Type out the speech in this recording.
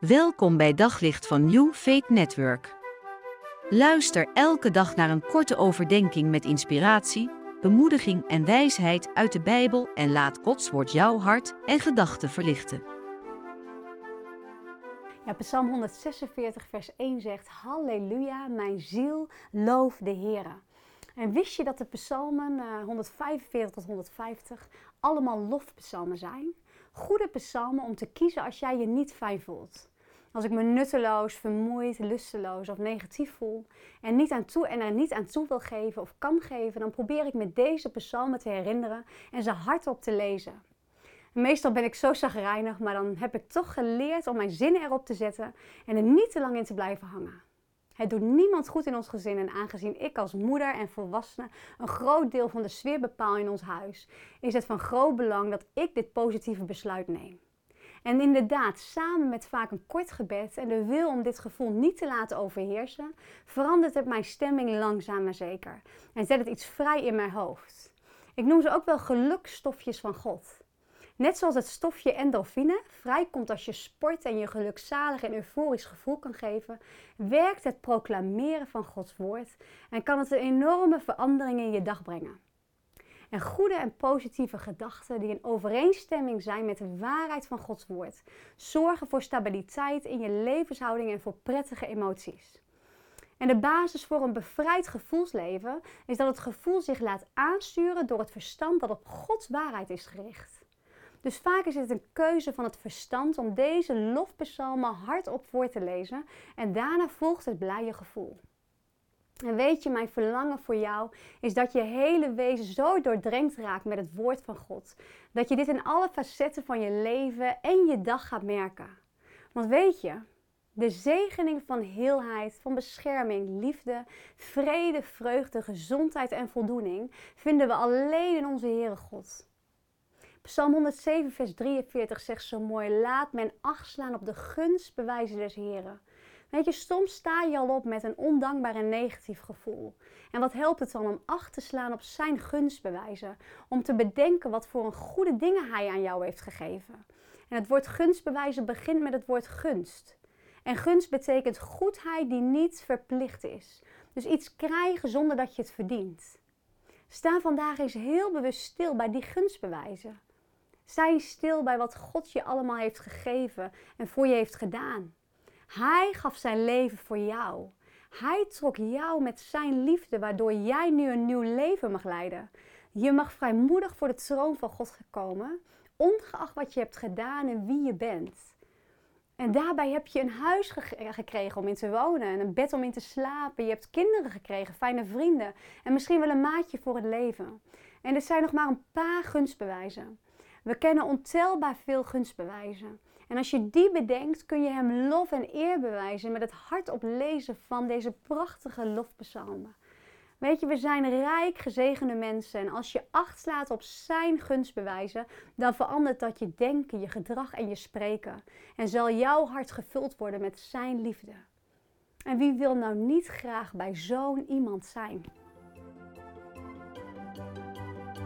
Welkom bij Daglicht van New Faith Network. Luister elke dag naar een korte overdenking met inspiratie, bemoediging en wijsheid uit de Bijbel en laat Gods woord jouw hart en gedachten verlichten. Ja, Psalm 146, vers 1 zegt: Halleluja, mijn ziel, loof de Heer. En wist je dat de psalmen uh, 145 tot 150 allemaal lofpsalmen zijn? Goede psalmen om te kiezen als jij je niet fijn voelt. Als ik me nutteloos, vermoeid, lusteloos of negatief voel en, niet aan toe, en er niet aan toe wil geven of kan geven, dan probeer ik met deze psalmen te herinneren en ze hardop te lezen. Meestal ben ik zo zagrijnig, maar dan heb ik toch geleerd om mijn zinnen erop te zetten en er niet te lang in te blijven hangen. Het doet niemand goed in ons gezin en aangezien ik als moeder en volwassene een groot deel van de sfeer bepaal in ons huis, is het van groot belang dat ik dit positieve besluit neem. En inderdaad, samen met vaak een kort gebed en de wil om dit gevoel niet te laten overheersen, verandert het mijn stemming langzaam maar zeker en zet het iets vrij in mijn hoofd. Ik noem ze ook wel gelukstofjes van God. Net zoals het stofje endorfine vrijkomt als je sport en je gelukzalig en euforisch gevoel kan geven, werkt het proclameren van Gods woord en kan het een enorme verandering in je dag brengen. En goede en positieve gedachten die in overeenstemming zijn met de waarheid van Gods woord, zorgen voor stabiliteit in je levenshouding en voor prettige emoties. En de basis voor een bevrijd gevoelsleven is dat het gevoel zich laat aansturen door het verstand dat op Gods waarheid is gericht. Dus vaak is het een keuze van het verstand om deze lofpsalmen hardop voor te lezen en daarna volgt het blije gevoel. En weet je, mijn verlangen voor jou is dat je hele wezen zo doordrenkt raakt met het woord van God. Dat je dit in alle facetten van je leven en je dag gaat merken. Want weet je, de zegening van heelheid, van bescherming, liefde, vrede, vreugde, gezondheid en voldoening vinden we alleen in onze Heere God. Psalm 107, vers 43 zegt zo mooi: Laat men acht slaan op de gunstbewijzen des Heren. Weet je, soms sta je al op met een ondankbaar en negatief gevoel. En wat helpt het dan om acht te slaan op zijn gunstbewijzen? Om te bedenken wat voor een goede dingen hij aan jou heeft gegeven. En het woord gunstbewijzen begint met het woord gunst. En gunst betekent goedheid die niet verplicht is. Dus iets krijgen zonder dat je het verdient. Sta vandaag eens heel bewust stil bij die gunstbewijzen. Sta stil bij wat God je allemaal heeft gegeven en voor je heeft gedaan. Hij gaf zijn leven voor jou. Hij trok jou met zijn liefde, waardoor jij nu een nieuw leven mag leiden. Je mag vrijmoedig voor de troon van God gekomen, ongeacht wat je hebt gedaan en wie je bent. En daarbij heb je een huis gekregen om in te wonen, en een bed om in te slapen. Je hebt kinderen gekregen, fijne vrienden en misschien wel een maatje voor het leven. En dit zijn nog maar een paar gunstbewijzen. We kennen ontelbaar veel gunstbewijzen. En als je die bedenkt, kun je hem lof en eer bewijzen met het hardop lezen van deze prachtige lofpsalmen. Weet je, we zijn rijk gezegende mensen. En als je acht slaat op zijn gunstbewijzen, dan verandert dat je denken, je gedrag en je spreken. En zal jouw hart gevuld worden met zijn liefde. En wie wil nou niet graag bij zo'n iemand zijn?